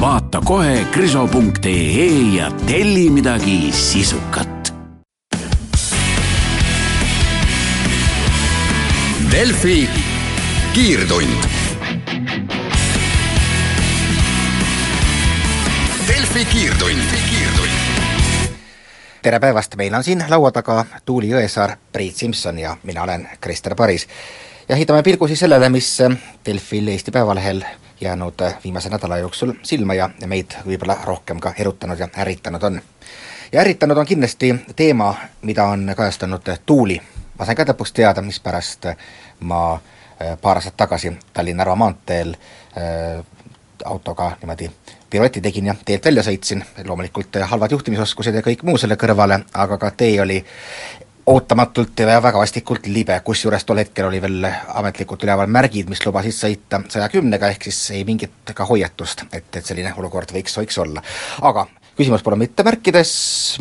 Vaata kohe kriso.ee ja telli midagi sisukat. Delfi kiirtund. Delfi kiirtund, kiirtund. tere päevast, meil on siin laua taga Tuuli Jõesaar, Priit Simson ja mina olen Krister Paris. ja heidame pilgu siis sellele, mis Delfil Eesti Päevalehel jäänud viimase nädala jooksul silma ja, ja meid võib-olla rohkem ka erutanud ja ärritanud on. ja ärritanud on kindlasti teema, mida on kajastanud Tuuli. ma sain ka lõpuks teada, mispärast ma Äh, paar aastat tagasi Tallinna-Narva maanteel äh, autoga niimoodi pirueti tegin ja teelt välja sõitsin, loomulikult halvad juhtimisoskused ja kõik muu selle kõrvale, aga ka tee oli ootamatult ja väga vastikult libe, kusjuures tol hetkel oli veel ametlikult üleval märgid, mis lubasid sõita saja kümnega, ehk siis ei mingit ka hoiatust, et, et selline olukord võiks, võiks olla. aga küsimus pole mitte märkides,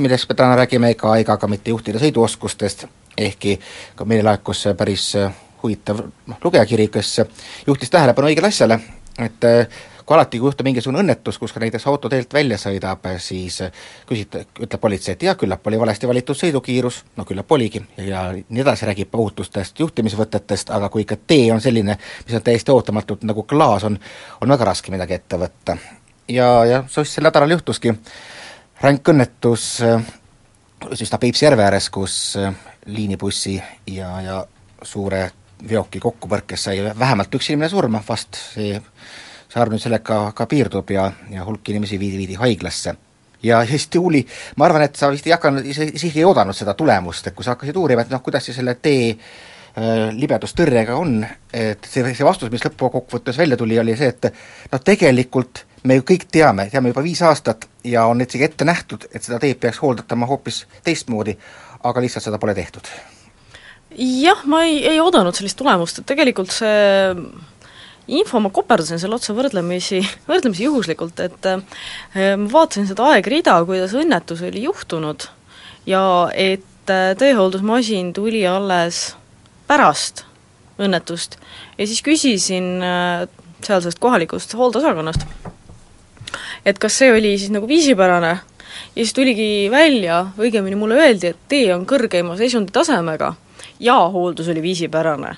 millest me täna räägime, ega, ega ka mitte juhtide sõiduoskustest, ehkki ka meile laekus päris huvitav noh, lugejakiri, kes juhtis tähelepanu õigele asjale, et eh, kui alati, kui juhtub mingisugune õnnetus, kus ka näiteks auto teelt välja sõidab, siis küsite, ütleb politsei, et jah, küllap oli valesti valitud sõidukiirus, no küllap oligi, ja nii edasi, räägib ohutustest, juhtimisvõtetest, aga kui ikka tee on selline, mis on täiesti ootamatult nagu klaas, on, on väga raske midagi ette võtta. ja, ja sel nädalal juhtuski. Ränk õnnetus üsna Peipsi järve ääres, kus liinibussi ja, ja suure veoki kokkupõrkes sai vähemalt üks inimene surma, vast see, see arv nüüd sellega ka piirdub ja, ja hulk inimesi viidi, viidi haiglasse. ja siis Tuuli, ma arvan, et sa vist ei hakanud, isegi ei oodanud seda tulemust, et kui sa hakkasid uurima, et noh, kuidas see selle tee äh, libedustõrjega on, et see, see vastus, mis lõppkokkuvõttes välja tuli, oli see, et noh, tegelikult me ju kõik teame, teame juba viis aastat ja on isegi ette nähtud, et seda teed peaks hooldatama hoopis teistmoodi, aga lihtsalt seda pole tehtud jah, ma ei, ei oodanud sellist tulemust, et tegelikult see info, ma koperdasin selle otsa võrdlemisi, võrdlemisi juhuslikult, et äh, ma vaatasin seda aegrida, kuidas õnnetus oli juhtunud ja et äh, teehooldusmasin tuli alles pärast õnnetust. Ja siis küsisin äh, sealsest kohalikust hooldusosakonnast, et kas see oli siis nagu viisipärane. Ja siis tuligi välja, õigemini mulle öeldi, et tee on kõrgeima seisunditasemega ja hooldus oli viisipärane.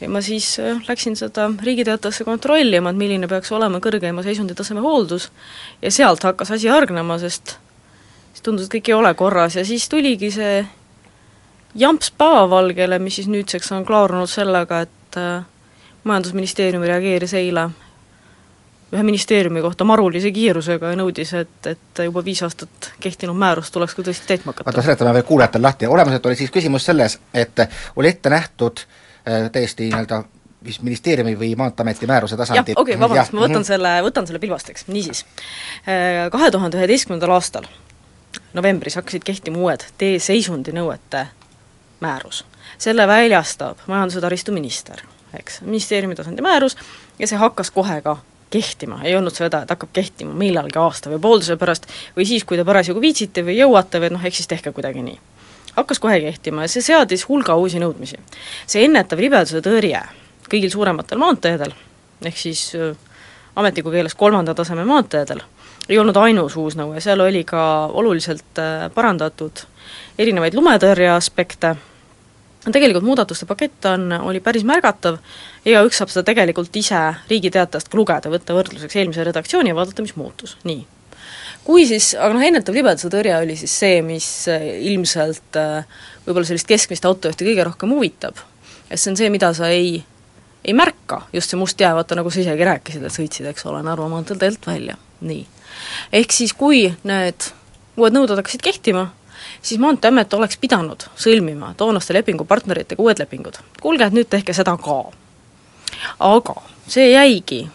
ja ma siis äh, läksin seda Riigi Teatajasse kontrollima, et milline peaks olema kõrgeima seisunditaseme hooldus. Ja sealt hakkas asi hargnema, sest siis tundus, et kõik ei ole korras. Ja siis tuligi see jamps päevavalgele, mis siis nüüdseks on klaarunud sellega, et äh, majandusministeerium reageeris eile ühe ministeeriumi kohta marulise kiirusega ja nõudis, et, et juba viis aastat kehtinud määrust tuleks ka tõesti täitma hakata. oota, seletame veel kuulajatele lahti, olemuselt oli siis küsimus selles, et oli ette nähtud äh, täiesti nii-öelda vist ministeeriumi või Maanteeameti määruse tasandil okei okay,, vabandust, ma võtan selle, võtan selle pilvasteks, niisiis. Äh, kahe tuhande üheteistkümnendal aastal novembris hakkasid kehtima uued tee seisundinõuete määrus. selle väljastab majandus- ja taristuminister, eks, ministeeriumi tasandi määrus, ja see hakkas kohe ka kehtima, ei olnud seda, et hakkab kehtima millalgi aasta või pooleteise pärast või siis, kui te parasjagu viitsite või jõuate või noh, eks siis tehke kuidagi nii. hakkas kohe kehtima ja see seadis hulga uusi nõudmisi. see ennetav libeduse tõrje kõigil suurematel maanteedel, ehk siis äh, ametliku keeles kolmanda taseme maanteedel, ei olnud ainus uus nõue, seal oli ka oluliselt äh, parandatud erinevaid lumetõrje aspekte, tegelikult muudatuste pakett on, oli päris märgatav, igaüks saab seda tegelikult ise Riigi Teatajast ka lugeda, võtta võrdluseks eelmise redaktsiooni ja vaadata, mis muutus, nii. kui siis, aga noh, ennetav libeduse tõrje oli siis see, mis äh, ilmselt äh, võib-olla sellist keskmist autojuhti kõige rohkem huvitab. sest see on see, mida sa ei, ei märka, just see must jää, vaata nagu sa isegi rääkisid, et sõitsid, eks ole, Narva maanteel teelt välja, nii. ehk siis, kui need uued nõuded hakkasid kehtima, siis Maanteeamet oleks pidanud sõlmima toonaste lepingupartneritega uued lepingud. kuulge, et nüüd tehke seda ka. aga see jäigi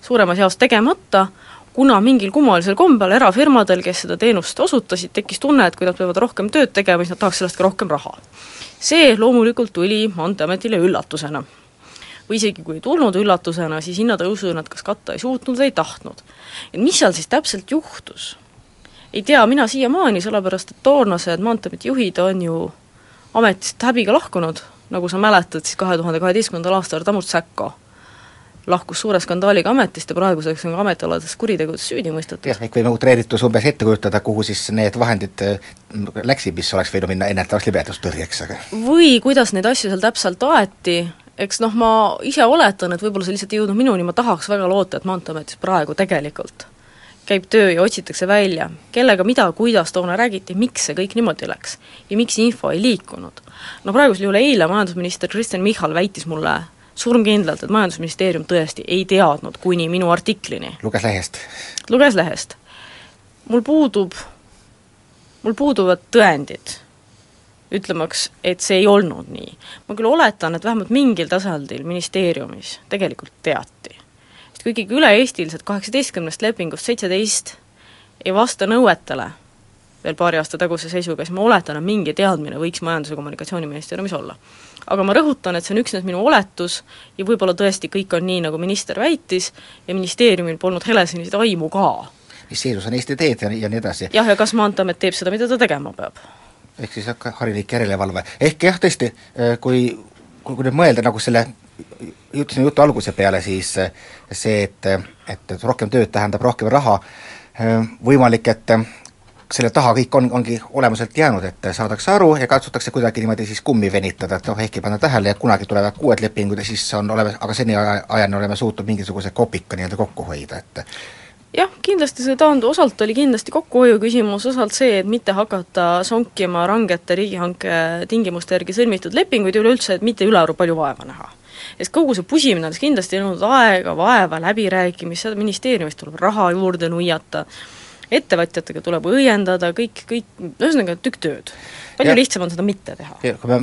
suuremas jaos tegemata, kuna mingil kummalisel kombel erafirmadel, kes seda teenust osutasid, tekkis tunne, et kui nad peavad rohkem tööd tegema, siis nad tahaks sellest ka rohkem raha. see loomulikult tuli Maanteeametile üllatusena. või isegi kui ei tulnud üllatusena, siis hinnatõusu nad kas katta ei suutnud või ei tahtnud. et mis seal siis täpselt juhtus? Ei tea mina siiamaani, sellepärast et toonased Maanteeameti juhid on ju ametist häbiga lahkunud, nagu sa mäletad, siis kahe tuhande kaheteistkümnendal aastal Tamur Tsäko lahkus suure skandaaliga ametist ja praeguseks on ka ametialadest kuritegudes süüdi mõistetud. jah, ehk võime utreeritus umbes ette kujutada, kuhu siis need vahendid äh, läksid, mis oleks võinud minna ennetavaks libedustõrjeks, aga või kuidas neid asju seal täpselt aeti, eks noh, ma ise oletan, et võib-olla see lihtsalt ei jõudnud minuni, ma tahaks väga loota, et Maanteeametis praegu tegelikult käib töö ja otsitakse välja, kellega, mida, kuidas toona räägiti, miks see kõik niimoodi läks ja miks info ei liikunud. no praegusel juhul eile majandusminister Kristen Michal väitis mulle surmkindlalt, et Majandusministeerium tõesti ei teadnud kuni minu artiklini. luges lehest? luges lehest. mul puudub, mul puuduvad tõendid, ütlemaks, et see ei olnud nii. ma küll oletan, et vähemalt mingil tasandil ministeeriumis tegelikult teati. Sest kui ikkagi üle-eestiliselt kaheksateistkümnest lepingust seitseteist ei vasta nõuetele, veel paari aasta taguse seisuga, siis ma oletan, et mingi teadmine võiks Majandus- ja Kommunikatsiooniministeeriumis olla aga ma rõhutan, et see on üksnes minu oletus ja võib-olla tõesti kõik on nii, nagu minister väitis, ja ministeeriumil polnud heleseniseid aimu ka. mis seisus on Eesti Teed ja, ja nii edasi. jah, ja kas Maanteeamet teeb seda, mida ta tegema peab? ehk siis harilik järelevalve, ehk jah, tõesti, kui, kui, kui nüüd mõelda nagu selle ütlesin jutu alguse peale, siis see, et, et, et rohkem tööd tähendab rohkem raha, võimalik, et selle taha kõik on, ongi olemuselt jäänud, et saadakse aru ja katsutakse kuidagi niimoodi siis kummi venitada, et noh, ehk ei panna tähele ja kunagi tulevad uued lepingud ja siis on olemas, aga seni ajani oleme suutnud mingisuguse kopika nii-öelda kokku hoida, et jah, kindlasti see taandu osalt oli kindlasti kokkuhoiu küsimus, osalt see, et mitte hakata sonkima rangete riigihanke tingimuste järgi sõlmitud lepinguid ja üleüldse, et mitte ülearu palju vaeva näha. Sest kogu see pusimine oleks kindlasti nõudnud aega, vaeva, läbirääkimist, ministeeriumist tuleb raha juurde nuiata, ettevõtjatega tuleb õiendada, kõik, kõik, ühesõnaga tükk tööd. palju ja, lihtsam on seda mitte teha. kui me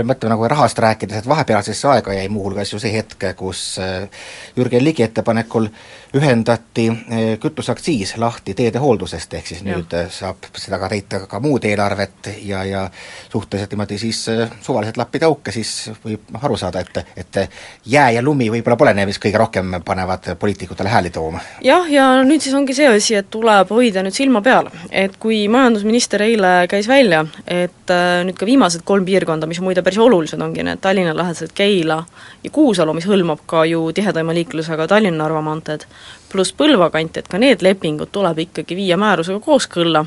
mõtleme nagu rahast rääkides, et vahepealsesse aega jäi muuhulgas ju see hetk, kus äh, Jürgen Ligi ettepanekul ühendati äh, kütuseaktsiis lahti teedehooldusest, ehk siis ja. nüüd äh, saab seda ka täita ka muud eelarvet ja, ja suhteliselt niimoodi siis suvaliselt lappida auke, siis võib noh, aru saada, et, et jää ja lumi võib-olla pole need, mis kõige rohkem panevad poliitikutele hääli tooma. jah, ja nüüd siis ongi see asi, et tuleb hoida nüüd silma peal, et kui majandusminister eile käis välja, et nüüd ka viimased kolm piirkonda, mis muide päris olulised ongi need Tallinna lähedased Keila ja Kuusalu, mis hõlmab ka ju tihedaima liiklusega Tallinna-Narva maanteed, pluss Põlva kant, et ka need lepingud tuleb ikkagi viia määrusega kooskõlla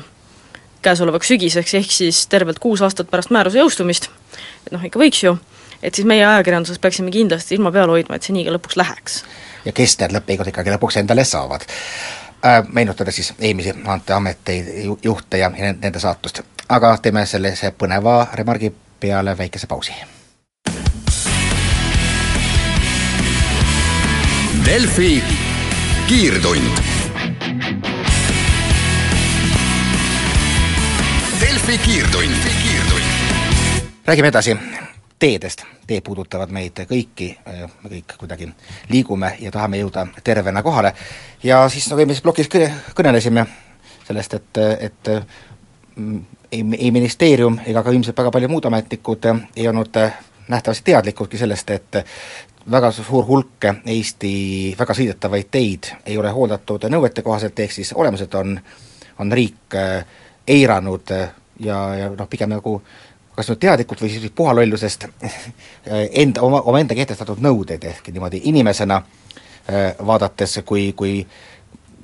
käesolevaks sügiseks, ehk siis tervelt kuus aastat pärast määruse jõustumist, et noh, ikka võiks ju, et siis meie ajakirjanduses peaksime kindlasti silma peal hoidma, et see nii ka lõpuks läheks. ja kes need lepingud ikkagi lõpuks endale saavad äh,. Meenutada siis eelmisi Maanteeameti juhte ja nende saatust. aga teeme sellise põneva remargi peale väikese pausi. Delfi kiirtund. Delfi kiirtund, kiirtund. räägime edasi teedest, teed puudutavad meid kõiki, me kõik kuidagi liigume ja tahame jõuda tervena kohale. ja siis nagu eelmises plokis kõnelesime sellest, et, et ei, ei ministeerium ega ka ilmselt väga paljud muud ametnikud äh, ei olnud äh, nähtavasti teadlikudki sellest, et väga suur hulk Eesti väga sõidetavaid teid ei ole hooldatud nõuetekohaselt, ehk siis olemuselt on, on riik eiranud ja, ja noh, pigem nagu kas nüüd teadlikult või siis puhalollusest enda, oma, omaenda kehtestatud nõudeid, ehk niimoodi inimesena vaadates, kui, kui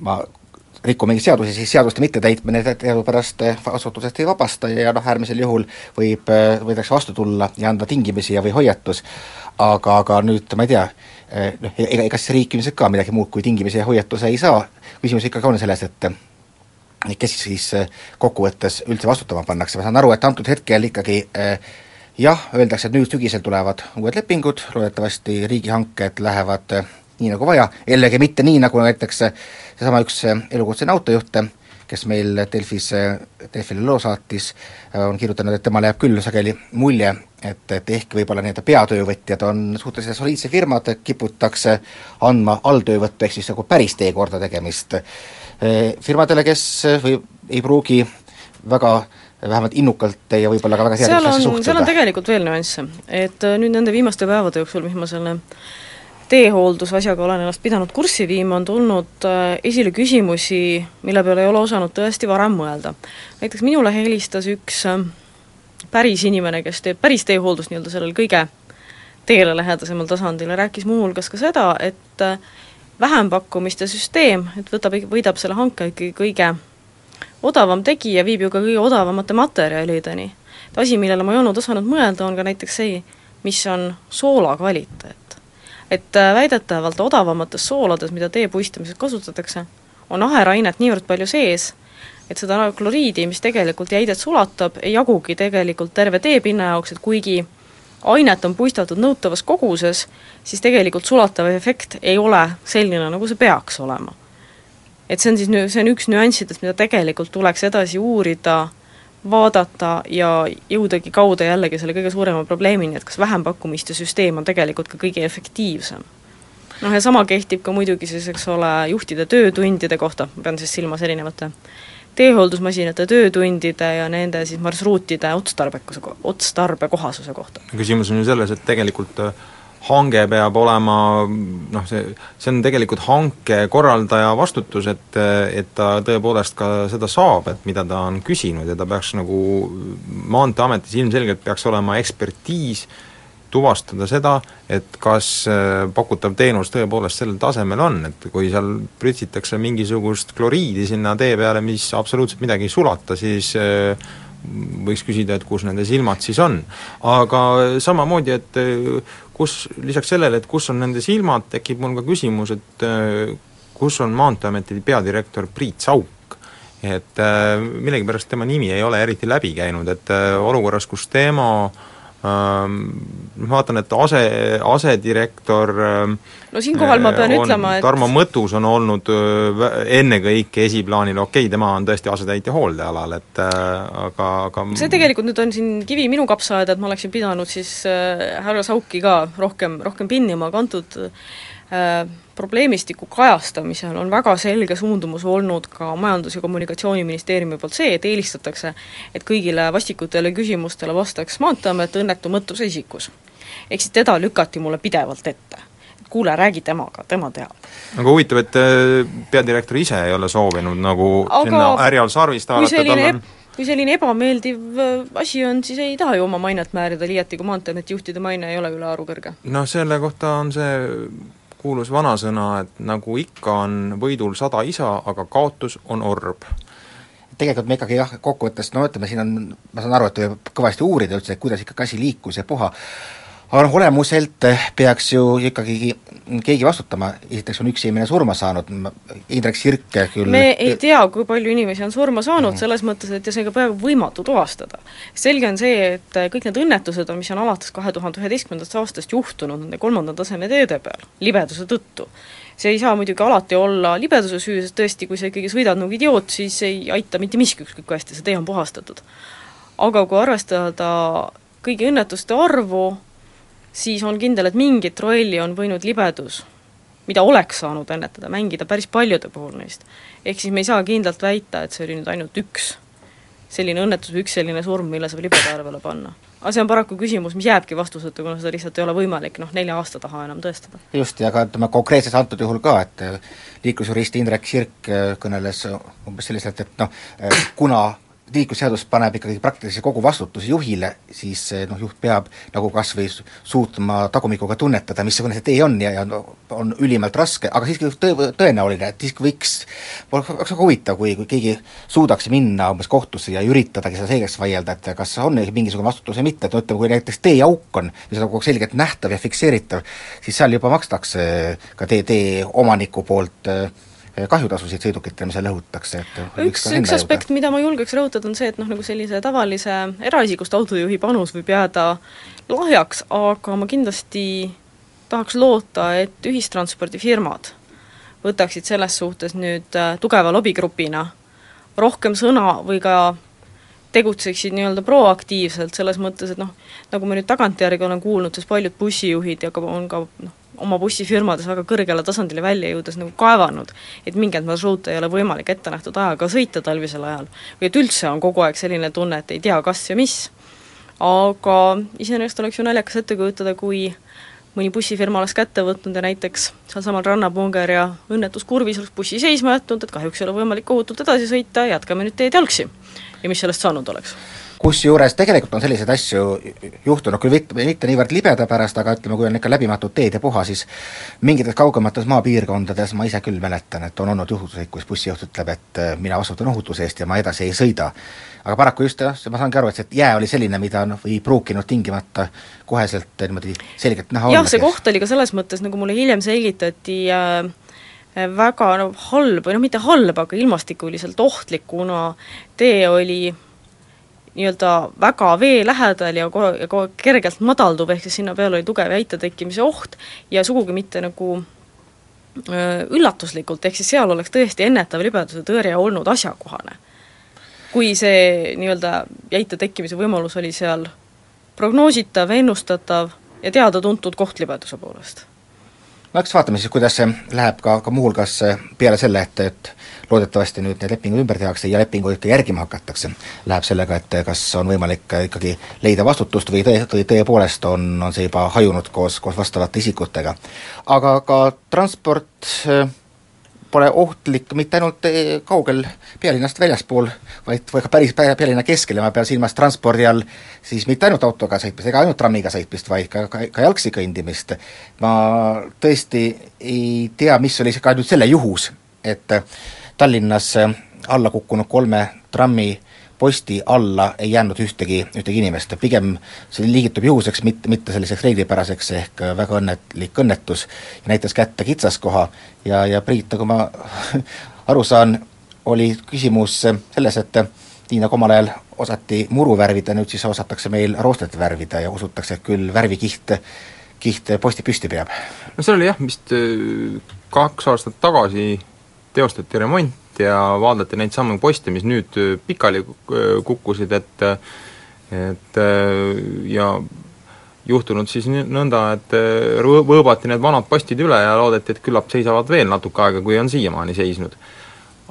ma rikku mingeid seadusi, siis seaduste mittetäitmine teadupärast vastutusest ei vabasta ja noh, äärmisel juhul võib, võidakse vastu tulla ja anda tingimisi ja või hoiatus, aga, aga nüüd ma ei tea, noh, ega, ega siis riik ilmselt ka midagi muud kui tingimisi ja hoiatuse ei saa, küsimus ikkagi on selles, et kes siis kokkuvõttes üldse vastutama pannakse, ma saan aru, et antud hetkel ikkagi jah, öeldakse, et nüüd sügisel tulevad uued lepingud, loodetavasti riigihanked lähevad nii nagu vaja, jällegi mitte nii, nagu näiteks seesama üks elukutseline autojuht, kes meil Delfis, Delfile loo saatis, on kirjutanud, et temale jääb küll sageli mulje, et, et ehk võib-olla nii-öelda peatöövõtjad on suhteliselt soliidsed firmad, kiputakse andma alltöövõttu, ehk siis nagu päris teekorda tegemist firmadele, kes või ei pruugi väga vähemalt innukalt ja võib-olla ka väga seadusesse suhtuda. seal on tegelikult veel nüansse, et äh, nüüd nende viimaste päevade jooksul, mis ma selle teehooldusasjaga olen ennast pidanud kurssi viima, on tulnud äh, esile küsimusi, mille peale ei ole osanud tõesti varem mõelda. näiteks minule helistas üks äh, päris inimene, kes teeb päris teehooldust nii-öelda sellel kõige teele lähedasemal tasandil ja rääkis muuhulgas ka seda, et vähempakkumiste süsteem, et võtab, võidab selle hanke ikkagi kõige odavam tegija viib ju ka kõige odavamate materjalideni. asi, millele ma ei olnud osanud mõelda, on ka näiteks see, mis on soola kvaliteet. Et äh, väidetavalt odavamates soolades, mida tee puistamiseks kasutatakse, on aherainet niivõrd palju sees, et seda kloriidi, mis tegelikult jäidet sulatab, ei jagugi tegelikult terve teepinna jaoks, et kuigi ainet on puistatud nõutavas koguses, siis tegelikult sulatav efekt ei ole selline, nagu see peaks olema. Et see on siis see on üks nüanssidest, mida tegelikult tuleks edasi uurida, vaadata ja jõudagi kaude jällegi selle kõige suurema probleemini, et kas vähempakkumiste süsteem on tegelikult ka kõige efektiivsem. noh ja sama kehtib ka muidugi siis, eks ole, juhtide töötundide kohta, ma pean siis silmas erinevate teehooldusmasinate töötundide ja nende siis marsruutide otstarbekuse, otstarbekohasuse kohta. küsimus on ju selles, et tegelikult äh, hange peab olema noh, see, see on tegelikult hanke korraldaja vastutus, et, et ta tõepoolest ka seda saab, et mida ta on küsinud ja ta peaks nagu, Maanteeametis ilmselgelt peaks olema ekspertiis tuvastada seda, et kas äh, pakutav teenus tõepoolest sellel tasemel on, et kui seal prütsitakse mingisugust kloriidi sinna tee peale, mis absoluutselt midagi ei sulata, siis äh, võiks küsida, et kus nende silmad siis on. aga samamoodi, et äh, kus, lisaks sellele, et kus on nende silmad, tekib mul ka küsimus, et äh, kus on Maanteeameti peadirektor Priit Sauk. et äh, millegipärast tema nimi ei ole eriti läbi käinud, et olukorras, kus tema äh, ma vaatan, et ase, asedirektor ehm, no siinkohal ma pean on, ütlema, et Tarmo Mõttus on olnud ennekõike esiplaanil, okei okay,, tema on tõesti asetäitja hooldealal, et aga, aga see tegelikult nüüd on siin kivi minu kapsaaeda, et ma oleksin pidanud siis äh, härra Sauki ka rohkem, rohkem pinnima, aga antud äh, probleemistiku kajastamisel on väga selge suundumus olnud ka Majandus- ja Kommunikatsiooniministeeriumi poolt see, et eelistatakse, et kõigile vastikutele küsimustele vastaks Maanteeamet õnnetu mõttuse isikus. ehk siis teda lükati mulle pidevalt ette. kuule, räägi temaga, tema teab. aga huvitav, et äh, peadirektor ise ei ole soovinud nagu aga sinna härjal sarvist haarata, tal on kui selline ebameeldiv äh, asi on, siis ei taha ju oma mainet määrida, liiati kui Maanteeameti juhtide maine ei ole ülearu kõrge. noh, selle kohta on see kuulus vanasõna, et nagu ikka, on võidul sada isa, aga kaotus on orb. Tegelikult me ikkagi jah, kokkuvõttes no ütleme, siin on, ma saan aru, et tuleb kõvasti uurida üldse, kuidas ikkagi asi liikus ja puha, aga noh, olemuselt peaks ju ikkagi keegi vastutama, esiteks on üks inimene surma saanud, Indrek Sirke küll me ei tea, kui palju inimesi on surma saanud mm, -hmm. selles mõttes, et ja see on ka peaaegu võimatu tuvastada. selge on see, et kõik need õnnetused, mis on alates kahe tuhande üheteistkümnendast aastast juhtunud nende kolmanda taseme teede peal, libeduse tõttu, see ei saa muidugi alati olla libeduse süü, sest tõesti, kui sa ikkagi sõidad nagu idioot, siis ei aita mitte miski, ükskõik kui hästi see tee on puhastatud. aga kui arvestada kõigi õnnetuste arvu, siis on kindel, et mingit rolli on võinud libedus, mida oleks saanud ennetada, mängida päris paljude puhul neist. ehk siis me ei saa kindlalt väita, et see oli nüüd ainult üks selline õnnetus või üks selline surm, mille saab libeda arvele panna. aga see on paraku küsimus, mis jääbki vastuseta, kuna seda lihtsalt ei ole võimalik noh, nelja aasta taha enam tõestada. just, ja ka ütleme konkreetselt antud juhul ka, et liiklusjurist Indrek Sirk kõneles umbes selliselt, et noh, kuna liiklusseadus paneb ikkagi praktiliselt kogu vastutuse juhile, siis noh, juht peab nagu kas või suutma tagumikuga tunnetada, missugune see tee on ja, ja on ülimalt raske, aga siiski tõe, tõenäoline, et siiski võiks, oleks väga huvitav, kui, kui keegi suudaks minna umbes kohtusse ja üritadagi seda selgeks vaielda, et kas on mingisugune vastutus või mitte, et no ütleme, kui näiteks teeauk on, mis on aeg selgelt nähtav ja fikseeritav, siis seal juba makstakse ka tee, tee omaniku poolt äh, kahjutasusid sõidukitele, mis seal õhutatakse, et üks, üks aspekt, mida ma julgeks rõhutada, on see, et noh, nagu sellise tavalise eraisikust autojuhi panus võib jääda lahjaks, aga ma kindlasti tahaks loota, et ühistranspordifirmad võtaksid selles suhtes nüüd äh, tugeva lobigrupina rohkem sõna või ka tegutseksid nii-öelda proaktiivselt, selles mõttes, et noh, nagu ma nüüd tagantjärgi olen kuulnud, siis paljud bussijuhid ja ka on ka noh, oma bussifirmades väga kõrgele tasandile välja jõudes nagu kaevanud, et mingeid marsruute ei ole võimalik ette nähtud ajaga sõita talvisel ajal. või et üldse on kogu aeg selline tunne, et ei tea, kas ja mis. aga iseenesest oleks ju naljakas ette kujutada, kui mõni bussifirma oleks kätte võtnud ja näiteks sealsamal rannapunger ja õnnetuskurvis oleks bussi seisma jätnud, et kahjuks ei ole võimalik ohutult edasi sõita, jätkame nüüd teed jalgsi. ja mis sellest saanud oleks? Kusjuures tegelikult on selliseid asju juhtunud, küll mitte, mitte niivõrd libeda pärast, aga ütleme, kui on ikka läbimatud teed ja puha, siis mingites kaugemates maapiirkondades ma ise küll mäletan, et on olnud juhtuseid, kus bussijuht ütleb, et äh, mina vastutan ohutuse eest ja ma edasi ei sõida. aga paraku just jah, ma saangi aru, et see jää oli selline, mida noh, ei pruukinud tingimata koheselt niimoodi selgelt näha jah, see koht oli ka selles mõttes, nagu mulle hiljem selgitati äh, väga no, halb või noh, mitte halb, aga ilmastikuliselt ohtlik, kuna tee oli nii-öelda väga vee lähedal ja kogu, ja aeg kergelt madalduv, ehk siis sinna peale oli tugev jäite tekkimise oht ja sugugi mitte nagu üllatuslikult, ehk siis seal oleks tõesti ennetav libeduse tõrje olnud asjakohane. kui see nii-öelda jäite tekkimise võimalus oli seal prognoositav, ennustatav ja teada-tuntud koht libeduse poolest no eks vaatame siis, kuidas see läheb ka, ka muuhulgas peale selle, et, et loodetavasti nüüd need lepingud ümber tehakse ja lepinguid ikka järgima hakatakse, läheb sellega, et kas on võimalik ikkagi leida vastutust või tõe, tõe, tõepoolest on, on see juba hajunud koos, koos vastavate isikutega. aga ka transport pole ohtlik mitte ainult eh, kaugel pealinnast väljaspool, vaid või ka päris pealinna keskel ja ma pean silmas transpordi all siis mitte ainult autoga sõitmist ega ainult trammiga sõitmist, vaid ka, ka, ka jalgsi kõndimist. ma tõesti ei tea, mis oli ka nüüd selle juhus, et Tallinnas alla kukkunud kolme trammi posti alla ei jäänud ühtegi, ühtegi inimest, pigem see liigitub juhuseks, mitte, mitte selliseks reeglipäraseks ehk väga õnnetlik õnnetus näitas kätte kitsaskoha ja, ja Priit, nagu ma aru saan, oli küsimus selles, et nii nagu omal ajal osati muru värvida, nüüd siis osatakse meil roostet värvida ja usutakse, et küll värvikiht, kiht posti püsti peab. no see oli jah, vist äh, kaks aastat tagasi teostati remont ja vaadati neid samu poste, mis nüüd äh, pikali äh, kukkusid, et et äh, ja juhtunud siis nõnda, et võõbati need vanad postid üle ja loodeti, et küllap seisavad veel natuke aega, kui on siiamaani seisnud.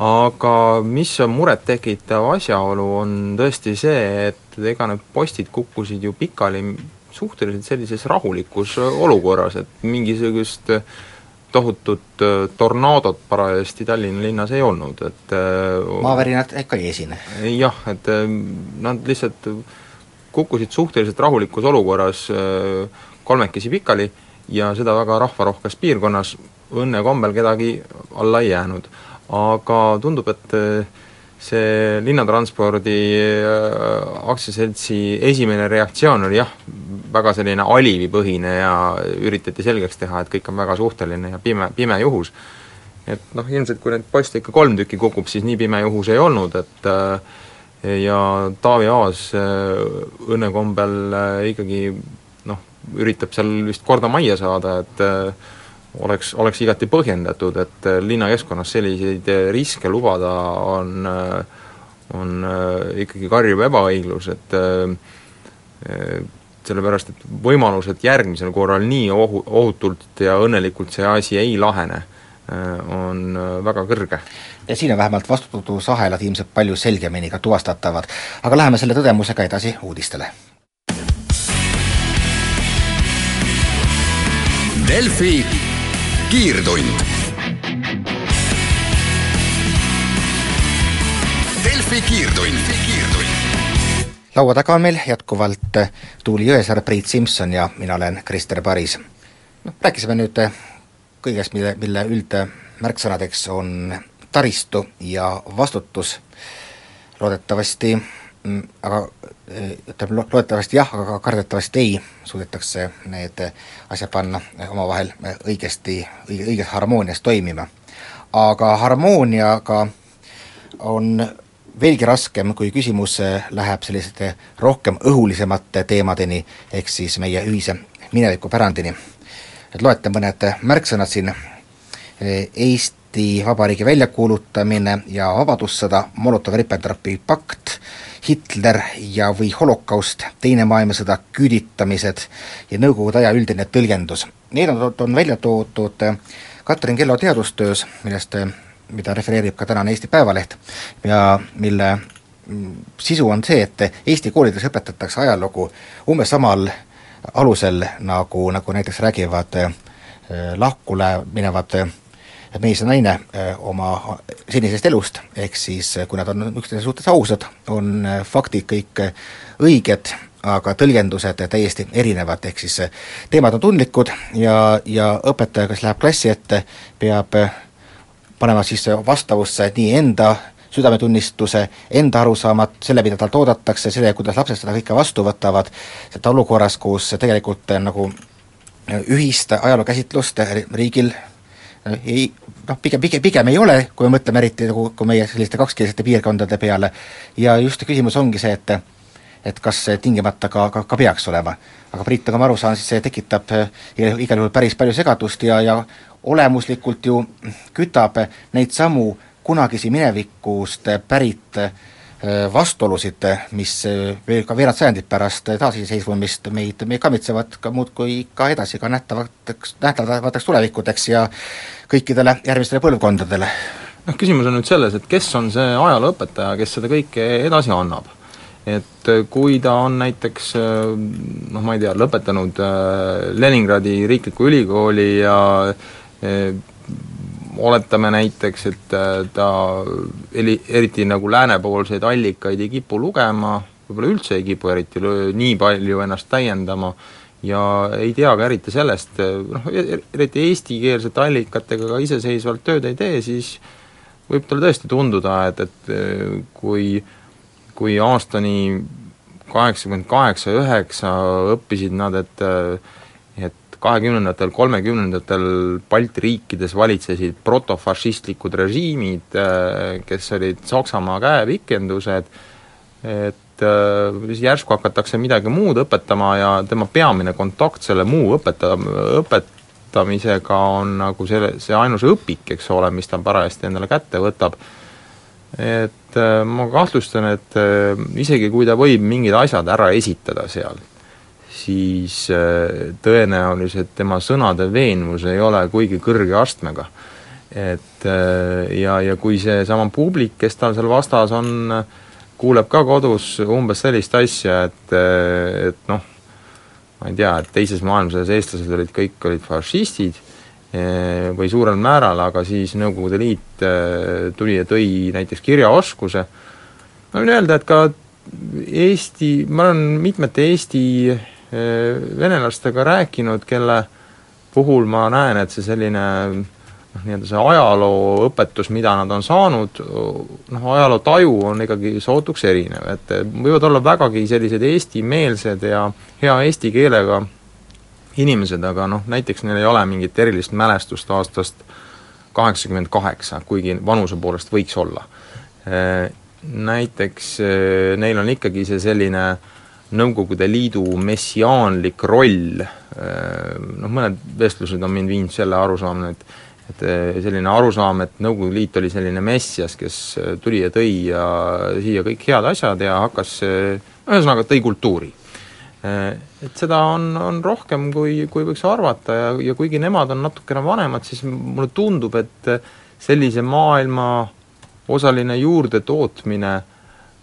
aga mis on murettekitav asjaolu, on tõesti see, et ega need postid kukkusid ju pikali suhteliselt sellises rahulikus olukorras, et mingisugust äh, tohutut äh, tornaadot parajasti Tallinna linnas ei olnud, et äh, maavärinad ikka ei esine? jah, et äh, nad lihtsalt kukkusid suhteliselt rahulikus olukorras kolmekesi pikali ja seda väga rahvarohkes piirkonnas, õnne kombel kedagi alla ei jäänud. aga tundub, et see linnatranspordi aktsiaseltsi esimene reaktsioon oli jah, väga selline alivipõhine ja üritati selgeks teha, et kõik on väga suhteline ja pime, pime juhus. et noh, ilmselt kui neid poste ikka kolm tükki kukub, siis nii pime juhus ei olnud, et äh, ja Taavi Aas äh, õnnekombel äh, ikkagi noh, üritab seal vist korda majja saada, et oleks, oleks igati põhjendatud, et linnakeskkonnas selliseid riske lubada on, on ikkagi karjuv ebaõiglus, et sellepärast et võimalus, et järgmisel korral nii ohu, ohutult ja õnnelikult see asi ei lahene, äh, on äh, väga kõrge. ja siin on vähemalt vastutusahelad ilmselt palju selgemini ka tuvastatavad. aga läheme selle tõdemusega edasi uudistele. Delfi kiirtund. Delfi kiirtund laua taga on meil jätkuvalt Tuuli Jõesaar, Priit Simson ja mina olen Krister Paris. noh, rääkisime nüüd kõigest, mille, mille üldmärksõnadeks on taristu ja vastutus, loodetavasti mm, aga ütleme, loodetavasti jah, aga kardetavasti ei, suudetakse need asjad panna omavahel õigesti, õige, õiges harmoonias toimima. aga harmooniaga on veelgi raskem, kui küsimus äh, läheb selliste rohkem õhulisemate teemadeni, ehk siis meie ühise minevikupärandini. et loete mõned märksõnad siin, Eest-, Eesti Vabariigi väljakuulutamine ja vabadussõda, Molotovi-Ribbentropi pakt, Hitler ja või holokaust, Teine maailmasõda, küüditamised ja Nõukogude aja üldine tõlgendus. Need on, on välja toodud Katrin Kello teadustöös, millest, mida refereerib ka tänane Eesti Päevaleht ja mille mm, sisu on see, et Eesti koolides õpetatakse ajalugu umbes samal alusel, nagu, nagu näiteks räägivad äh, lahkule minevad äh, mees ja naine äh, oma senisest elust, ehk siis kui nad on üksteise suhtes ausad, on faktid kõik õiged, aga tõlgendused täiesti erinevad, ehk siis teemad on tundlikud ja, ja õpetaja, kes läheb klassi ette, peab panema siis vastavusse nii enda südametunnistuse, enda arusaamad, selle, mida talt oodatakse, selle, kuidas lapsed seda kõike vastu võtavad, seda olukorras, kus tegelikult nagu ühist ajalookäsitlust riigil ei noh, pigem, pigem, pigem ei ole, kui me mõtleme eriti nagu, kui meie selliste kakskeelsete piirkondade peale, ja just küsimus ongi see, et et kas see tingimata ka, ka, ka peaks olema. aga Priit, nagu ma aru saan, siis see tekitab igal juhul päris palju segadust ja, ja olemuslikult ju kütab neid samu kunagisi minevikust pärit äh, vastuolusid, mis äh, veel ka veerand sajandit pärast taasiseseisvumist meid, meid kammitsevad ka muudkui ka edasi, ka nähtavateks, nähtavateks tulevikudeks ja kõikidele järgmistele põlvkondadele. noh, küsimus on nüüd selles, et kes on see ajalooõpetaja, kes seda kõike edasi annab. et äh, kui ta on näiteks noh, ma ei tea, lõpetanud Leningradi riikliku ülikooli ja oletame näiteks, et äh, ta eli-, eriti nagu läänepoolseid allikaid ei kipu lugema, võib-olla üldse ei kipu eriti nii palju ennast täiendama, ja ei tea ka eriti sellest, noh, e-, eriti eestikeelsete allikatega ka iseseisvalt tööd ei tee, siis võib talle tõesti tunduda, et, et äh, kui, kui aastani kaheksakümmend kaheksa, üheksa õppisid nad, et et kahekümnendatel, kolmekümnendatel Balti riikides valitsesid protofašistlikud režiimid, äh, kes olid Saksamaa käepikendused, et äh, järsku hakatakse midagi muud õpetama ja tema peamine kontakt selle muu õpeta-, õpetamisega on nagu selle, see ainus õpik, eks ole, mis ta parajasti endale kätte võtab, et äh, ma kahtlustan, et isegi kui ta võib mingid asjad ära esitada seal, siis äh, tõenäoliselt tema sõnade veenvus ei ole kuigi kõrge astmega. et äh, ja, ja kui seesama publik, kes tal seal vastas on, kuuleb ka kodus umbes sellist asja, et, äh, et noh, ma ei tea, et teises maailmasõjas eestlased olid, kõik olid fašistid või suurel määral, aga siis Nõukogude Liit tuli ja tõi näiteks kirjaoskuse, ma võin öelda, et ka Eesti, ma olen mitmete Eesti venelastega rääkinud, kelle puhul ma näen, et see selline noh, nii-öelda see ajalooõpetus, mida nad on saanud, noh, ajaloo taju on ikkagi sootuks erinev, et võivad olla vägagi sellised eestimeelsed ja hea eesti keelega inimesed, aga noh, näiteks neil ei ole mingit erilist mälestust aastast kaheksakümmend kaheksa, kuigi vanuse poolest võiks olla. Äh, näiteks neil on ikkagi see selline äh, Nõukogude Liidu messiaanlik roll, äh, noh mõned vestlused on mind viinud selle arusaamine, et et äh, selline arusaam, et Nõukogude Liit oli selline messias, kes äh, tuli ja tõi ja siia kõik head asjad ja hakkas, ühesõnaga tõi kultuuri. Et seda on, on rohkem, kui, kui võiks arvata ja, ja kuigi nemad on natukene vanemad, siis mulle tundub, et sellise maailma osaline juurdetootmine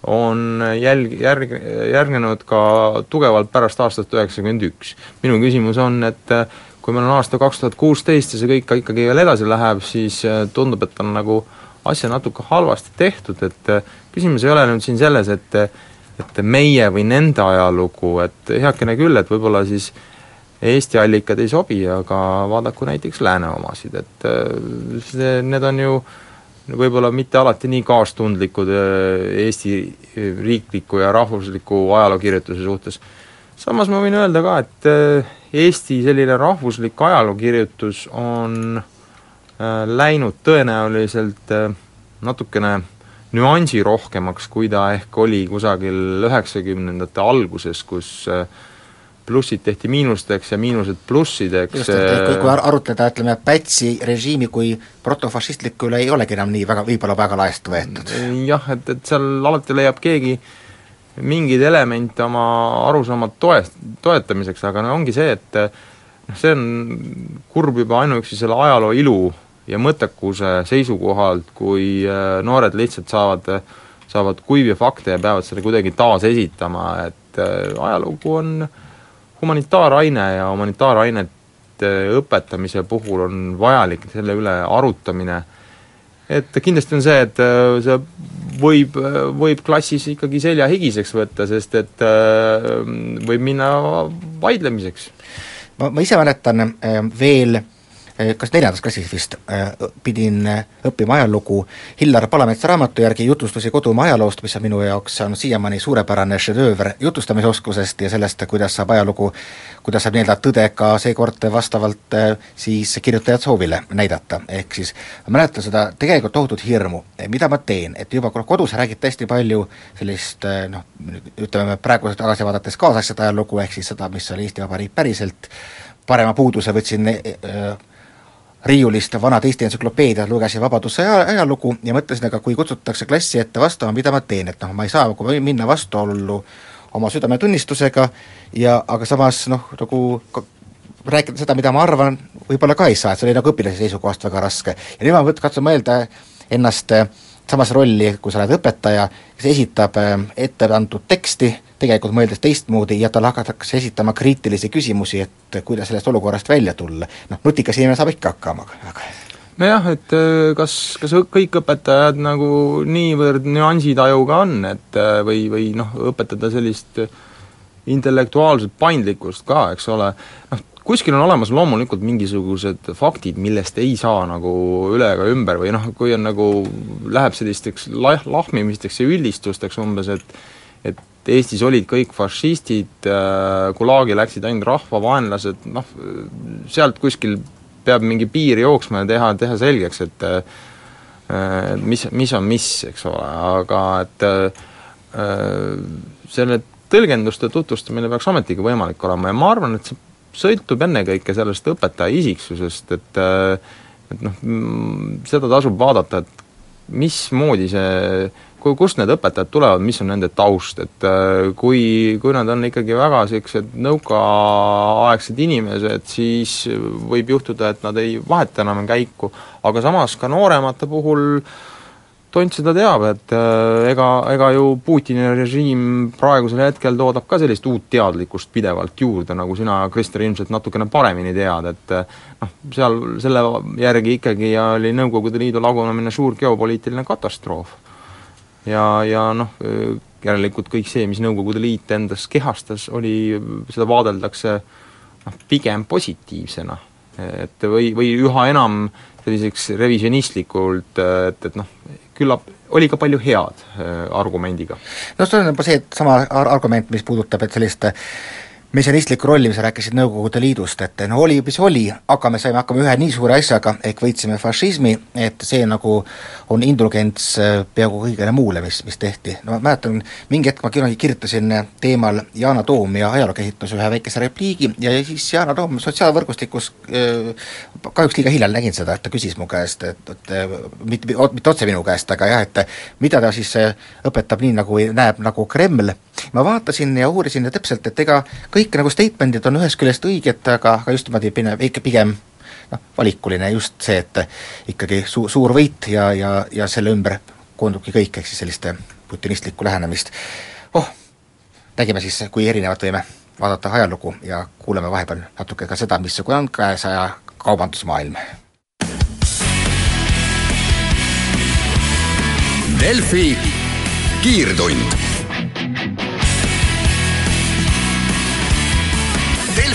on jälg, järg, järgnenud ka tugevalt pärast aastat üheksakümmend üks. minu küsimus on, et äh, kui meil on aasta kaks tuhat kuusteist ja see kõik ikkagi veel edasi läheb, siis äh, tundub, et on nagu asja natuke halvasti tehtud, et äh, küsimus ei ole nüüd siin selles, et et meie või nende ajalugu, et heakene küll, et võib-olla siis Eesti allikad ei sobi, aga vaadaku näiteks lääne omasid, et see, need on ju äh, võib-olla mitte alati nii kaastundlikud äh, Eesti äh, riikliku ja rahvusliku ajalookirjutuse suhtes. samas ma võin öelda ka, et äh, Eesti selline rahvuslik ajalookirjutus on läinud tõenäoliselt natukene nüansirohkemaks, kui ta ehk oli kusagil üheksakümnendate alguses, kus plussid tehti miinusteks ja miinused plussideks. just, et kui, kui arutleda, ütleme, Pätsi režiimi kui protofašistliku üle ei olegi enam nii väga, võib-olla väga laest võetud. jah, et, et seal alati leiab keegi mingeid elemente oma arusaamad toest-, toetamiseks, aga no ongi see, et noh, see on kurb juba ainuüksi selle ajaloo ilu ja mõttekuse seisukohalt, kui äh, noored lihtsalt saavad, saavad kuivi fakte ja peavad seda kuidagi taasesitama, et äh, ajalugu on humanitaaraine ja humanitaarainete õpetamise puhul on vajalik selle üle arutamine, et kindlasti on see, et äh, see võib, võib klassis ikkagi selja higiseks võtta, sest et võib minna vaidlemiseks. ma, ma ise mäletan veel Eh, kas neljandas klassis vist, eh, pidin eh, õppima ajalugu. Hillar Palametsa raamatu järgi jutustusi kodumaa ajaloost, mis on minu jaoks on siiamaani suurepärane šedööver jutustamisoskusest ja sellest, kuidas saab ajalugu, kuidas saab nii-öelda tõde ka seekord vastavalt siis kirjutajate soovile näidata, ehk siis ma mäletan seda tegelikult tohutut hirmu, mida ma teen, et juba kodus räägid hästi palju sellist noh, ütleme praegu tagasi vaadates kaasaegset ajalugu, ehk siis seda, mis oli Eesti Vabariik päriselt, parema puuduse võtsin äh, riiulist vanad Eesti entsüklopeediad, lugesin Vabaduse ajalugu ja mõtlesin, aga kui kutsutakse klassi ette vastama, mida ma teen, et noh, ma ei saa nagu minna vastuollu oma südametunnistusega ja aga samas noh, nagu rääkida seda, mida ma arvan, võib-olla ka ei saa, et see oli nagu õpilase seisukohast väga raske. ja nüüd ma võt-, katsun mõelda ennast äh, samas rolli, kui sa oled õpetaja, kes esitab äh, ette antud teksti, tegelikult mõeldes teistmoodi ja talle hakatakse esitama kriitilisi küsimusi, et kuidas sellest olukorrast välja tulla. noh, nutikas inimene saab ikka hakkama, aga nojah, et äh, kas, kas kõik õpetajad nagu niivõrd nüansitajuga on, et äh, või, või noh, õpetada sellist intellektuaalset paindlikkust ka, eks ole, noh, kuskil on olemas loomulikult mingisugused faktid, millest ei saa nagu üle ega ümber või noh, kui on nagu, läheb sellisteks lah-, lahmimisteks ja üldistusteks umbes, et et Eestis olid kõik fašistid, äh, Gulagi läksid ainult rahvavaenlased, noh, sealt kuskil peab mingi piir jooksma ja teha, teha selgeks, et et mis, mis on mis, eks ole, aga et äh, selle tõlgenduste tutvustamine peaks ometigi võimalik olema ja ma arvan, et see sõltub ennekõike sellest õpetaja isiksusest, et et noh, seda tasub vaadata, et mismoodi see, kui, kust need õpetajad tulevad, mis on nende taust, et kui, kui nad on ikkagi väga niisugused nõukaaegsed inimesed, siis võib juhtuda, et nad ei vaheta enam käiku, aga samas ka nooremate puhul äh, tont seda teab, et äh, ega, ega ju Putini režiim praegusel hetkel toodab ka sellist uut teadlikkust pidevalt juurde, nagu sina, Krister, ilmselt natukene paremini tead, et äh, noh, seal selle järgi ikkagi oli Nõukogude Liidu lagunemine suur geopoliitiline katastroof. Ja, ja noh, järelikult kõik see, mis Nõukogude Liit endas kehastas, oli, seda vaadeldakse noh, pigem positiivsena. et või, või üha enam selliseks revisjonistlikult, et, et noh, küllap oli ka palju head äh, argumendiga. no see on juba see, sama ar-, argument, mis puudutab, et sellist mesianistlikku rolli, mis sa rääkisid Nõukogude Liidust, et no oli, mis oli, aga me saime hakkama ühe nii suure asjaga, ehk võitsime fašismi, et see nagu on indulgents äh, peaaegu kõigele muule, mis, mis tehti. no ma mäletan, mingi hetk ma kunagi kirjutasin teemal Yana Toom ja ajalookäsitlus ühe väikese repliigi ja siis Yana Toom sotsiaalvõrgustikus äh, kahjuks liiga hilja nägin seda, et ta küsis mu käest, et, et mitte, mitte otse minu käest, aga jah, et mida ta siis õpetab nii, nagu näeb nagu Kreml, ma vaatasin ja uurisin ja täpselt, et ega kõik nagu statement'id on ühest küljest õiged, aga, aga just niimoodi pigem, ikka pigem noh, valikuline just see, et ikkagi su-, suur võit ja, ja, ja selle ümber koondubki kõik, ehk siis selliste putinistlikku lähenemist. oh, nägime siis, kui erinevat võime vaadata ajalugu ja kuuleme vahepeal natuke ka seda, missugune on käesaja kaubandusmaailm. Delfi kiirtund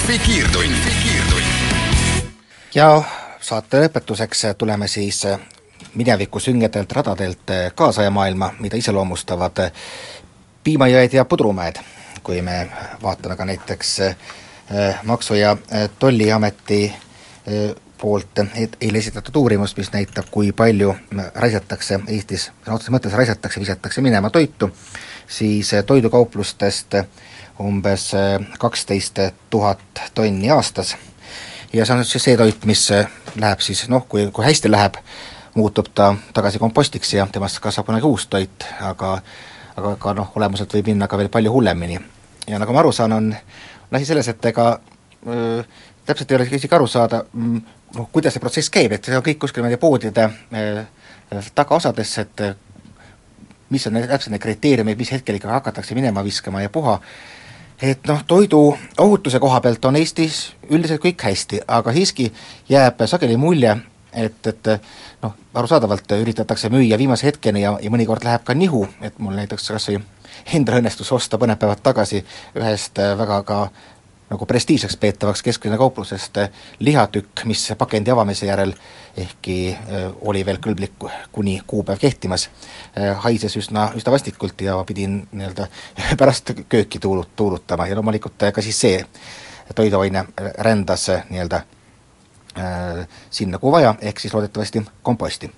Delfi kiirtund, kiirtund. ja saate lõpetuseks tuleme siis mineviku süngetelt radadelt kaasaja maailma, mida iseloomustavad piimajõed ja pudrumäed. kui me vaatame ka näiteks eh, Maksu- ja Tolliameti eh, poolt eile esitatud uurimust, mis näitab, kui palju raisatakse Eestis, sõna otseses mõttes raisatakse, visatakse minema toitu, siis toidukauplustest umbes kaksteist tuhat tonni aastas. ja see on siis see toit, mis läheb siis noh, kui, kui hästi läheb, muutub ta tagasi kompostiks ja temast kasvab kunagi uus toit, aga aga, aga noh, olemuselt võib minna ka veel palju hullemini. ja nagu ma aru saan, on, asi selles, et ega öö, täpselt ei ole isegi aru saada, mm, noh, kuidas see protsess käib, et see on kõik kuskil meie poodide tagaosades, et mis on täpselt need kriteeriumid, mis hetkel ikka hakatakse minema viskama ja puha, et noh, toidu ohutuse koha pealt on Eestis üldiselt kõik hästi, aga siiski jääb sageli mulje, et, et noh, arusaadavalt üritatakse müüa viimase hetkeni ja, ja mõnikord läheb ka nihu, et mul näiteks kas või endal õnnestus osta mõned päevad tagasi ühest väga ka nagu prestiižseks peetavaks kesklinna kauplusest lihatükk, mis pakendi avamise järel, ehkki äh, oli veel kõlblik kuni kuupäev kehtimas, äh, haises üsna, üsna vastikult ja pidin nii-öelda pärast kööki tuulut-, tuulutama ja loomulikult äh, ka siis see toiduaine rändas nii-öelda äh, sinna, kuhu vaja, ehk siis loodetavasti komposti.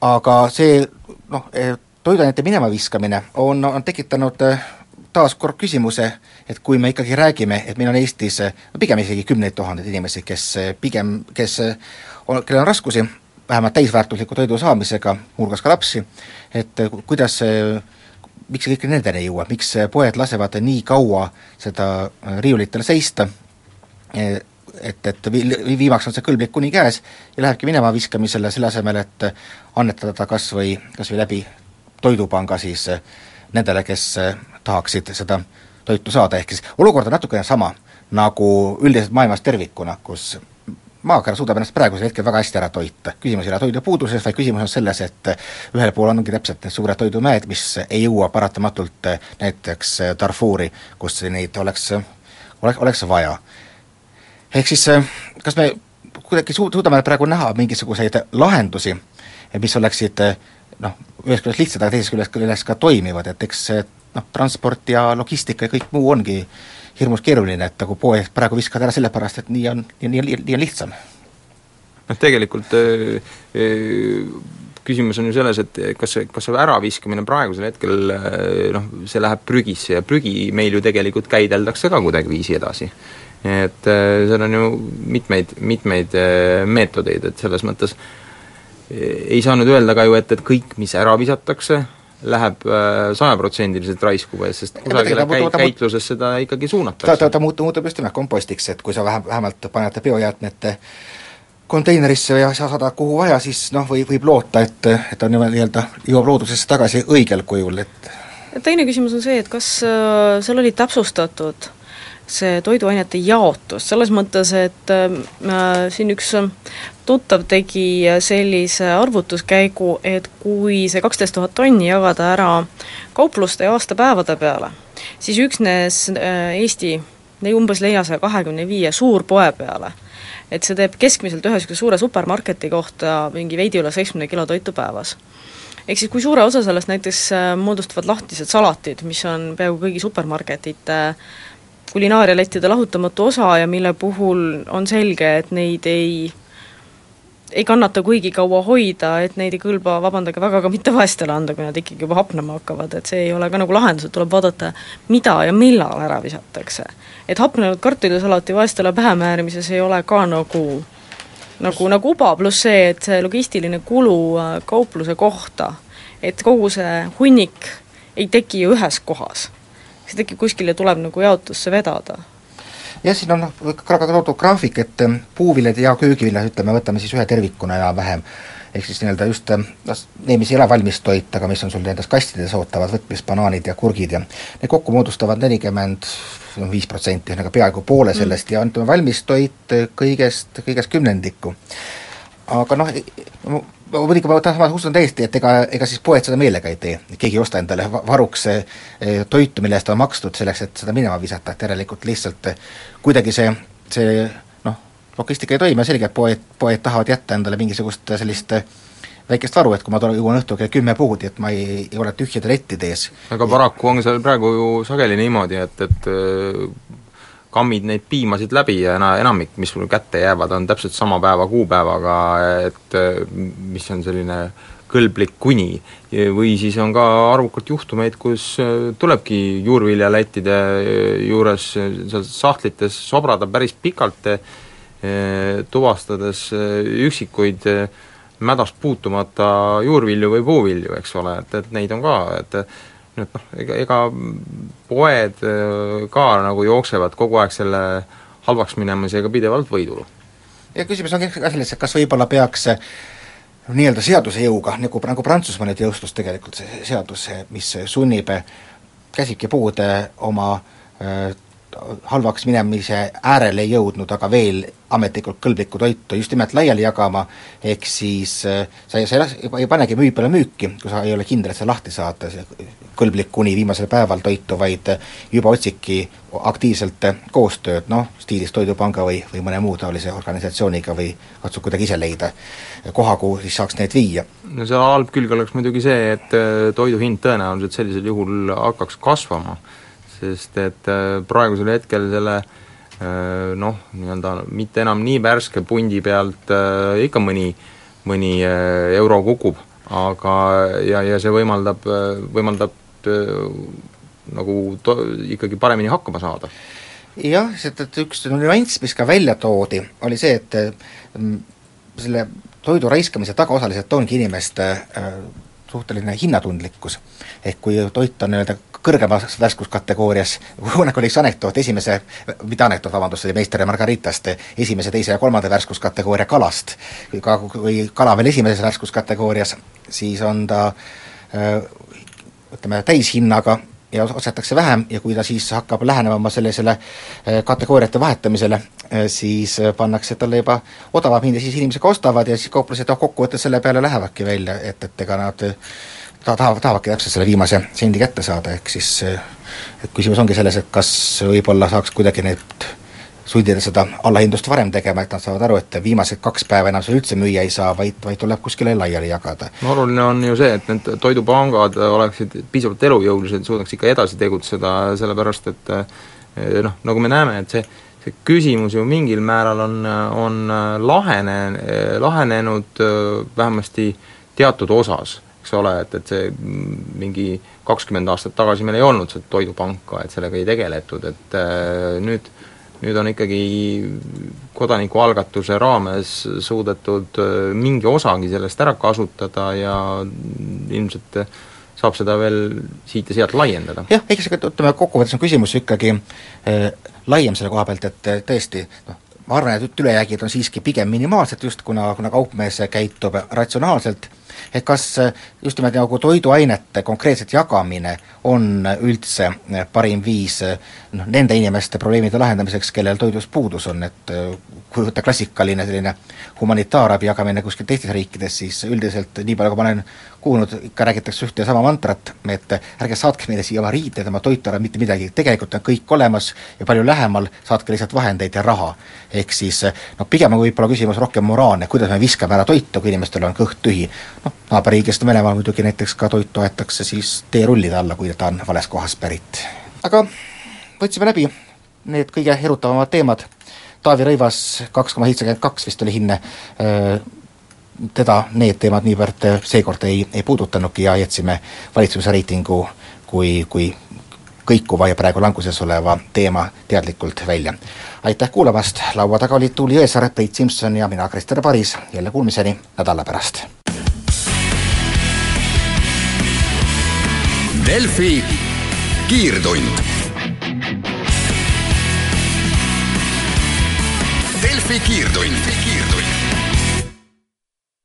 aga see noh, toiduainete minema viskamine on, on tekitanud taas kord küsimuse, et kui me ikkagi räägime, et meil on Eestis no pigem isegi kümneid tuhandeid inimesi, kes pigem, kes on, kellel on raskusi vähemalt täisväärtusliku toidu saamisega, muuhulgas ka lapsi, et kuidas see miks see kõik nendeni jõuab, miks poed lasevad nii kaua seda riiulitel seista, et, et vi-, viimaks on see kõlblik kuni käes ja lähebki minema viskamisele, selle asemel, et annetada ta kas või, kas või läbi Toidupanga siis nendele, kes tahaksid seda toitu saada, ehk siis olukord on natukene sama nagu üldiselt maailmas tervikuna, kus maakera suudab ennast praegusel hetkel väga hästi ära toita. küsimus ei ole toidupuuduses, vaid küsimus on selles, et ühel pool ongi täpselt need suured toidumäed, mis ei jõua paratamatult näiteks Darfuri, kus neid oleks, oleks, oleks vaja. ehk siis kas me kuidagi suud-, suudame praegu näha mingisuguseid lahendusi, mis oleksid noh, ühest küljest lihtsad, aga teisest küljest küljest ka toimivad, et eks noh, transport ja logistika ja kõik muu ongi hirmus keeruline, et nagu poe praegu viskad ära sellepärast, et nii on, nii, nii, nii on lihtsam. noh, tegelikult öö, öö, küsimus on ju selles, et kas see, kas see äraviskamine praegusel hetkel noh, see läheb prügisse ja prügi meil ju tegelikult käideldakse ka kuidagiviisi edasi. et seal on ju mitmeid, mitmeid meetodeid, et selles mõttes ei saa nüüd öelda ka ju, et, et kõik, mis ära visatakse, läheb äh, sajaprotsendiliselt raisku või, sest kusagile käi-, käitluses seda ikkagi suunatakse. ta, ta, ta muutub, muutub just nimelt kompostiks, et kui sa vähem, vähemalt paned biojäätmete konteinerisse ja sa saadad kuhu vaja, siis noh, või võib loota, et, et ta nii-öelda jõuab loodusesse tagasi õigel kujul, et teine küsimus on see, et kas äh, seal oli täpsustatud see toiduainete jaotus, selles mõttes, et äh, siin üks tuttav tegi sellise arvutuskäigu, et kui see kaksteist tuhat tonni jagada ära kaupluste aastapäevade peale, siis üksnes äh, Eesti umbes neljasaja kahekümne viie suurpoe peale, et see teeb keskmiselt ühe niisuguse suure supermarketi kohta mingi veidi üle seitsmekümne kilo toitu päevas. Ehk siis kui suure osa sellest näiteks äh, moodustavad lahtised salatid, mis on peaaegu kõigi supermarketite kulinaarialettide lahutamatu osa ja mille puhul on selge, et neid ei ei kannata kuigi kaua hoida, et neid ei kõlba, vabandage väga, ka mitte vaestele anda, kui nad ikkagi juba hapnema hakkavad, et see ei ole ka nagu lahendus, et tuleb vaadata, mida ja millal ära visatakse. et hapnenud kartulisalati vaestele pähe määrimises ei ole ka nagu nagu, nagu uba, pluss see, et see logistiline kulu äh, kaupluse kohta, et kogu see hunnik ei teki ju ühes kohas. See tekib kuskil ja tuleb nagu jaotusse vedada jah, siin on noh, ka toodud graafik, et puuviljad ja köögiviljad, ütleme, võtame siis ühe tervikuna enam-vähem, ehk siis nii-öelda just noh, need, mis ei ole valmistoit, aga mis on sul nendes kastides ootavad võtmist, banaanid ja kurgid ja need kokku moodustavad nelikümmend viis protsenti, ühesõnaga peaaegu poole mm. sellest mm. ja ütleme, valmistoit kõigest, kõigest kümnendikku. aga noh, muidugi ma samas usun täiesti, et ega, ega siis poed seda meelega ei tee, keegi ei osta endale varuks eh, toitu, mille eest on makstud selleks, et seda minema visata, et järelikult lihtsalt eh, kuidagi see, see noh, logistika ei toimi. Ja selge, et poed, poed tahavad jätta endale mingisugust sellist eh, väikest varu, et kui ma tulen, jõuan õhtul kell kümme puudi, et ma ei, ei ole tühjade lettide ees. aga paraku on seal praegu ju sageli niimoodi, et, et kammid neid piimasid läbi ja ena-, enamik, mis sul kätte jäävad, on täpselt sama päeva kuupäevaga, et mis on selline kõlblik kuni. või siis on ka arvukalt juhtumeid, kus tulebki juurviljalättide juures seal sahtlites sobrada päris pikalt, tuvastades üksikuid mädast puutumata juurvilju või puuvilju, eks ole, et, et neid on ka, et et noh, ega, ega poed ka nagu jooksevad kogu aeg selle halvaks minemisega pidevalt võidule. ja küsimus ongi ka selles, et kas võib-olla peaks nii-öelda seaduse jõuga, nagu, nagu Prantsusmaa nüüd jõustus tegelikult see seadus, mis sunnib käsibki puude oma äh, halvaks minemise äärele jõudnud, aga veel ametlikult kõlblikku toitu just nimelt laiali jagama, ehk siis äh, sa ei, sa ei, ei panegi müü peale müüki, kui sa ei ole kindel, et sa lahti saad kõlblik kuni viimasel päeval toitu, vaid juba otsidki aktiivselt koostööd, noh, stiilis Toidupanga või, või mõne muu taolise organisatsiooniga või katsud kuidagi ise leida koha, kuhu siis saaks need viia. no see halb külg oleks muidugi see, et äh, toidu hind tõenäoliselt sellisel juhul hakkaks kasvama sest et äh, praegusel hetkel selle äh, noh, nii-öelda mitte enam nii värske pundi pealt äh, ikka mõni, mõni euro kukub, aga ja, ja see võimaldab, võimaldab nagu to-, ikkagi paremini hakkama saada jah, sest et üks nüanss, mis ka välja toodi, oli see, et selle toidu raiskamise taga osaliselt ongi inimeste suhteline hinnatundlikkus. ehk kui toit on nii-öelda kõrgemas värskuskategoorias, kunagi oli üks anekdoot esimese, mitte anekdoot, vabandust, see oli Meister ja Margaritast, esimese, teise ja kolmanda värskuskategooria kalast. kui ka, kui kala veel esimeses värskuskategoorias, siis on ta ütleme, täishinnaga ja ostetakse vähem ja kui ta siis hakkab lähenema sellisele kategooriate vahetamisele, siis pannakse talle juba odavam hind ja siis inimesed ka ostavad ja siis kauplused noh, kokkuvõttes selle peale lähevadki välja, et, et ega nad ta tahavad, tahavadki täpselt selle viimase sendi kätte saada, ehk siis et küsimus ongi selles, et kas võib-olla saaks kuidagi neid sundida seda allahindlust varem tegema, et nad saavad aru, et viimased kaks päeva enam seda üldse müüa ei saa, vaid, vaid tuleb kuskile laiali jagada. no oluline on ju see, et need toidupangad oleksid piisavalt elujõulised, suudaks ikka edasi tegutseda, sellepärast et noh, nagu me näeme, et see see küsimus ju mingil määral on, on lahene, lahenenud vähemasti teatud osas eks ole, et, et see mingi kakskümmend aastat tagasi meil ei olnud seda toidupanka, et sellega ei tegeletud, et äh, nüüd nüüd on ikkagi kodanikualgatuse raames suudetud äh, mingi osagi sellest ära kasutada ja ilmselt saab seda veel siit ja sealt laiendada. jah, eks ütleme, kokkuvõttes on küsimus ikkagi äh, laiem selle koha pealt, et tõesti noh, ma arvan, et ülejäägid on siiski pigem minimaalsed, just kuna, kuna kaupmees käitub ratsionaalselt et kas äh, just nimelt nagu toiduainete konkreetselt jagamine on üldse äh, parim viis äh, noh, nende inimeste probleemide lahendamiseks, kellel toidust puudus on, et kui võtta klassikaline selline humanitaarabi jagamine kuskil teistes riikides, siis üldiselt nii palju, kui ma olen kuulnud, ikka räägitakse ühte ja sama mantrat, et ärge saatke meile siia oma riideid, oma toitu ära, mitte midagi, tegelikult on kõik olemas ja palju lähemal, saatke lihtsalt vahendeid ja raha. ehk siis noh, pigem on võib-olla küsimus rohkem moraalne, kuidas me viskame ära toitu, kui inimestel on kõht tühi. Noh, naaberriigist Venemaal muidugi näiteks ka toitu aetakse siis teerullide alla, kui ta on valest kohast pärit. aga võtsime läbi need kõige erutavamad teemad Taavi Rõivas kaks koma seitsekümmend kaks vist oli hinne, teda need teemad niivõrd seekord ei, ei puudutanudki ja jätsime valitsuse reitingu kui, kui kõikuva ja praegu languses oleva teema teadlikult välja. aitäh kuulamast, laua taga olid Tuuli Jõesaar, Priit Simson ja mina, Krister Paris, jälle kuulmiseni nädala pärast. Delfi kiirtund Delfi kiirtund. kiirtund